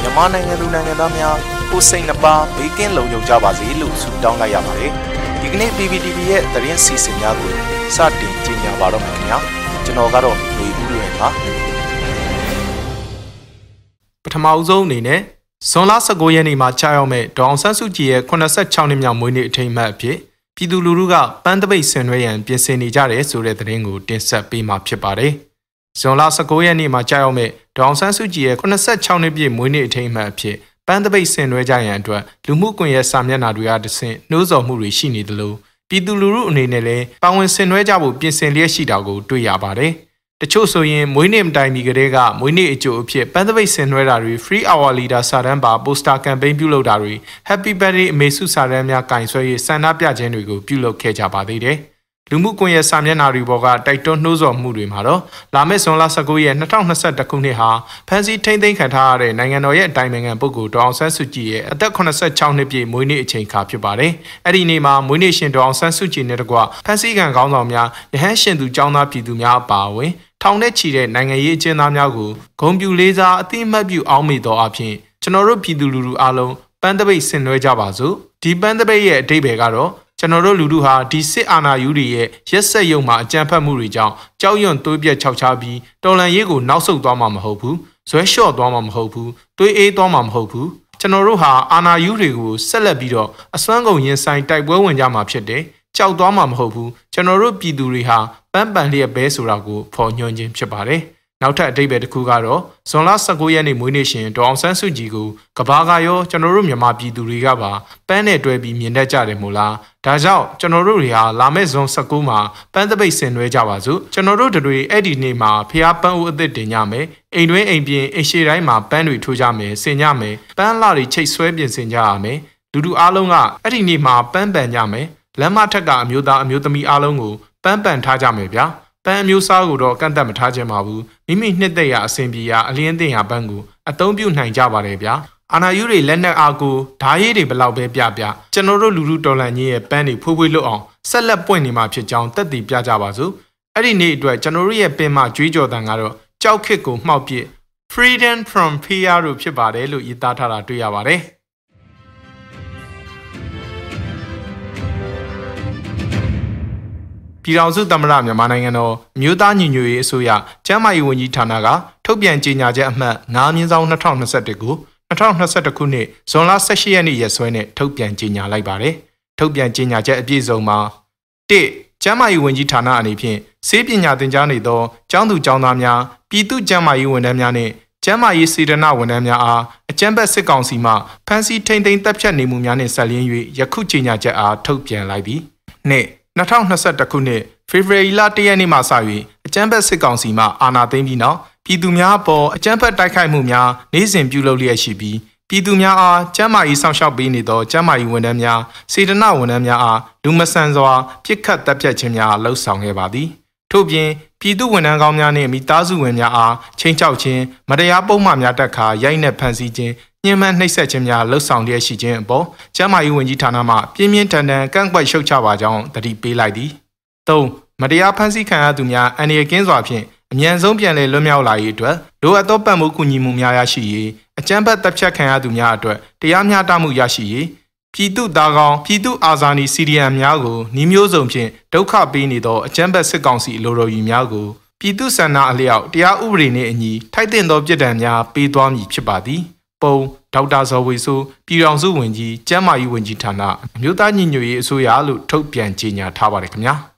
မြန်မာနိုင်ငံသူနိုင်ငံသားများကိုစိတ်နှပါဘေးကင်းလုံခြုံကြပါစေလို့ဆုတောင်းလိုက်ရပါတယ်ဒီကနေ့ PPTV ရဲ့သတင်းစီစဉ်များကိုစတင်ကြီးညာပါတော့မယ်ခင်ဗျာကျွန်တော်ကတော့ຫນွေဦးလွင်ပါပထမအဆုံးအနေနဲ့ဇွန်လ19ရက်နေ့မှာကြာရောက်မဲ့ဒေါအောင်ဆန်းစုကြည်ရဲ့86နှစ်မြောက်မွေးနေ့အထိမ်းအမှတ်အဖြစ် ပြည်သူလူထုကပန်းတပိတ်ဆင်နွှဲရန်ပြင်ဆင်နေကြတယ်ဆိုတဲ့သတင်းကိုတင်ဆက်ပေးမှာဖြစ်ပါတယ်။ဇွန်လ19ရက်နေ့မှာကြာရောက်မဲ့ဒေါအောင်ဆန်းစုကြည်ရဲ့86နှစ်ပြည့်မွေးနေ့အထိမ်းအမှတ်အဖြစ်ပန်းတပိတ်ဆင်နွှဲကြရန်အတွက်လူမှုကွန်ရက်စာမျက်နှာတွေကတဆင့်နှိုးဆော်မှုတွေရှိနေသလိုပြည်သူလူထုအနေနဲ့လည်းပါဝင်ဆင်နွှဲကြဖို့ပြင်ဆင်လျက်ရှိတာကိုတွေ့ရပါတယ်။ တချို့ဆိုရင်မွေးနေ့မတိုင်မီကတည်းကမွေးနေ့အကျိုးအဖြစ်ပန်းသပိတ်ဆင်နွှဲတာတွေ free hour leader စာတန်းပါ poster campaign ပြုလုပ်တာတွေ happy birthday အမေစုစာတန်းများကင်ဆွဲရေးဆန္ဒပြခြင်းတွေကိုပြုလုပ်ခဲ့ကြပါသေးတယ်။လူမှုကွန်ရက်စာမျက်နှာတွေပေါ်ကတိုက်တွန်းနှိုးဆော်မှုတွေမှာတော့လာမယ့်ဇွန်လ19ရက်2021ခုနှစ်ဟာဖန်စီထိမ့်သိမ်းခံထားရတဲ့နိုင်ငံတော်ရဲ့အတိုင်ပင်ခံပုဂ္ဂိုလ်ဒေါအောင်ဆန်းစုကြည်ရဲ့အသက်86နှစ်ပြည့်မွေးနေ့အချိန်အခါဖြစ်ပါတယ်။အဲ့ဒီနေ့မှာမွေးနေ့ရှင်ဒေါအောင်ဆန်းစုကြည်နဲ့တကွဖန်စီခံခေါင်းဆောင်များရဟန်းရှင်သူចောင်းသားပြည်သူများအပါအဝင် ထောင်ထဲချီတဲ့နိုင်ငံရေးအကျဉ်းသားများကိုဂုံပြူလေးစားအသိအမှတ်ပြုအောင်းမိသောအဖြစ်ကျွန်တော်တို့ပြည်သူလူထုအားလုံးပန်းတပိတ်ဆင်နွှဲကြပါစို့ဒီပန်းတပိတ်ရဲ့အတိတ်ဘယ်ကတော့ကျွန်တော်တို့လူထုဟာဒီစစ်အာဏာယူတွေရဲ့ရက်ဆက်ရုံမှာအကြမ်းဖက်မှုတွေကြောင့်ကြောက်ရွံ့သွေးပြက်ခြောက်ခြားပြီးတော်လန်ရေးကိုနောက်ဆုတ်သွားမှာမဟုတ်ဘူးဇွဲလျှော့သွားမှာမဟုတ်ဘူးသွေးအေးသွားမှာမဟုတ်ဘူးကျွန်တော်တို့ဟာအာဏာယူတွေကိုဆက်လက်ပြီးတော့အစွမ်းကုန်ရင်ဆိုင်တိုက်ပွဲဝင်ကြမှာဖြစ်တယ် ကြောက်သွားမှာမဟုတ်ဘူးကျွန်တော်တို့ပြည်သူတွေဟာပန်းပန်လျက်ပဲဆိုတာကိုဖော်ညွှန်းခြင်းဖြစ်ပါတယ်နောက်ထပ်အတိတ်ပဲတစ်ခုကတော့ဇွန်လ19ရက်နေ့မွေးနေ့ရှင်ဒေါအောင်ဆန်းစုကြည်ကိုကဘာကရောကျွန်တော်တို့မြန်မာပြည်သူတွေကပါပန်းနဲ့တွဲပြီးမြင်တတ်ကြတယ်မို့လားဒါကြောင့်ကျွန်တော်တို့တွေဟာလာမယ့်ဇွန်19မှာပန်းသပိတ်ဆင်နွှဲကြပါစို့ကျွန်တော်တို့တွေအဲ့ဒီနေ့မှာဖျားပန်းဦးအသစ်တင်ကြမယ်အိမ်တွင်းအိမ်ပြင်အိမ်ရှိတိုင်းမှာပန်းတွေထိုးကြမယ်ဆင်ကြမယ်ပန်းလာတွေချိတ်ဆွဲပြင်ဆင်ကြရမယ်လူလူအားလုံးကအဲ့ဒီနေ့မှာပန်းပန်ကြမယ် လမ်းမထက်ကအမျိုးသားအမျိုးသမီးအားလုံးကိုပန်းပန်ထားကြမယ်ဗျာပန်းအမျိုးစားကိုတော့ကန့်သက်မထားခြင်းပါဘူးမိမိနှစ်သက်ရာအစဉ်ပြေရာအလင်းတင်ရာပန်းကိုအသုံးပြုနိုင်ကြပါတယ်ဗျာအာနာယူတွေလက်နက်အားကိုဓာရည်တွေဘလောက်ပဲပြပြကျွန်တော်တို့လူလူတော်လန်ကြီးရဲ့ပန်းတွေဖွေးဖွေးလွတ်အောင်ဆက်လက်ပွင့်နေမှာဖြစ်ကြောင်းတက်တည်ပြကြပါစို့အဲ့ဒီနေ့အတွက်ကျွန်တော်တို့ရဲ့ပင်မကြွေးကြော်တန်ကတော့ကြောက်ခစ်ကိုမှောက်ပစ် freedom from fear လို့ဖြစ်ပါတယ်လို့ရေးသားထားတာတွေ့ရပါတယ် ပြည်ထောင်စုသမ္မတမြန်မာနိုင်ငံတော်မြို့သားညီညွတ်ရေးအစိုးရကျန်းမာရေးဝန်ကြီးဌာနကထုတ်ပြန်ကြေညာချက်အမှတ်9မြင်းဆောင်2021ကို2021ခုနှစ်ဇွန်လ18ရက်နေ့ရက်စွဲနဲ့ထုတ်ပြန်ကြေညာလိုက်ပါတယ်။ထုတ်ပြန်ကြေညာချက်အပြည့်စုံမှာ၁ကျန်းမာရေးဝန်ကြီးဌာနအနေဖြင့်ဆေးပညာသင်ကြားနေသောကျောင်းသူကျောင်းသားများပြည်သူ့ကျန်းမာရေးဝန်ထမ်းများနှင့်ကျန်းမာရေးစေတနာဝန်ထမ်းများအားအကြမ်းဖက်စစ်ကောင်စီမှဖမ်းဆီးထိန်သိမ်းတပ်ဖြတ်နေမှုများနှင့်ဆက်လျင်း၍ယခုကြေညာချက်အားထုတ်ပြန်လိုက်သည်။နှစ် 2021ခုနှစ်ဖေဖော်ဝါရီလ1ရက်နေ့မှစ၍အကြမ်းဖက်စစ်ကောင်စီမှအာဏာသိမ်းပြီးနောက်ပြည်သူများအပေါ်အကြမ်းဖက်တိုက်ခိုက်မှုများနေ့စဉ်ပြုလုပ်လျက်ရှိပြီးပြည်သူများအားကျန်းမာရေးစောင့်ရှောက်ပေးနေသောကျန်းမာရေးဝန်ထမ်းများစေတနာဝန်ထမ်းများအားလူမဆန်စွာပြစ်ခတ်တပ်ဖြတ်ခြင်းများလှုပ်ဆောင်ခဲ့ပါသည်ထို့ပြင်ပြည်သူဝန်ထမ်းကောင်းများနှင့်မိသားစုဝင်များအားချင်းချောက်ခြင်းမတရားပုံမှန်များတက်ခါရိုက်နှက်ဖန်ဆီးခြင်း ညှဉ်းပန်းနှိပ်စက်ခြင်းများလှုပ်ဆောင်လျက်ရှိခြင်းအပေါ်ကျန်းမာရေးဝန်ကြီးဌာနမှပြင်းပြင်းထန်ထန်ကန့်ကွက်ရှုတ်ချပါကြောင်းတတိပေးလိုက်သည်၃မတရားဖန်ဆီးခံရသူများအန္တရာယ်ကင်းစွာဖြင့်အမြန်ဆုံးပြန်လည်လွတ်မြောက်လာရေးအတွက်လိုအပ်သောပတ်မှုကူညီမှုများရရှိရေးအကြမ်းဖက်တပ်ဖြတ်ခံရသူများအတွက်တရားမျှတမှုရရှိရေးပြည်သူသားကောင်းပြည်သူအာဇာနည်စီဒီအမ်များကိုနှီးမျိုးစုံဖြင့်ဒုက္ခပေးနေသောအကြမ်းဖက်စစ်ကောင်စီအလိုတော်ကြီးများကိုပြည်သူဆန္ဒအလျောက်တရားဥပဒေနှင့်အညီထိုက်တင်သောပြည်ဒဏ်များပေးသွားမည်ဖြစ်ပါသည် ပုံဒေါက်တာဇော်ဝေဆိုးပြည်ထောင်စုဝန်ကြီးကျန်းမာရေးဝန်ကြီးဌာနအမျိုးသားညီညွတ်ရေးအစိုးရလို့ထုတ်ပြန်ကြေညာထားပါတယ်ခင်ဗျာ။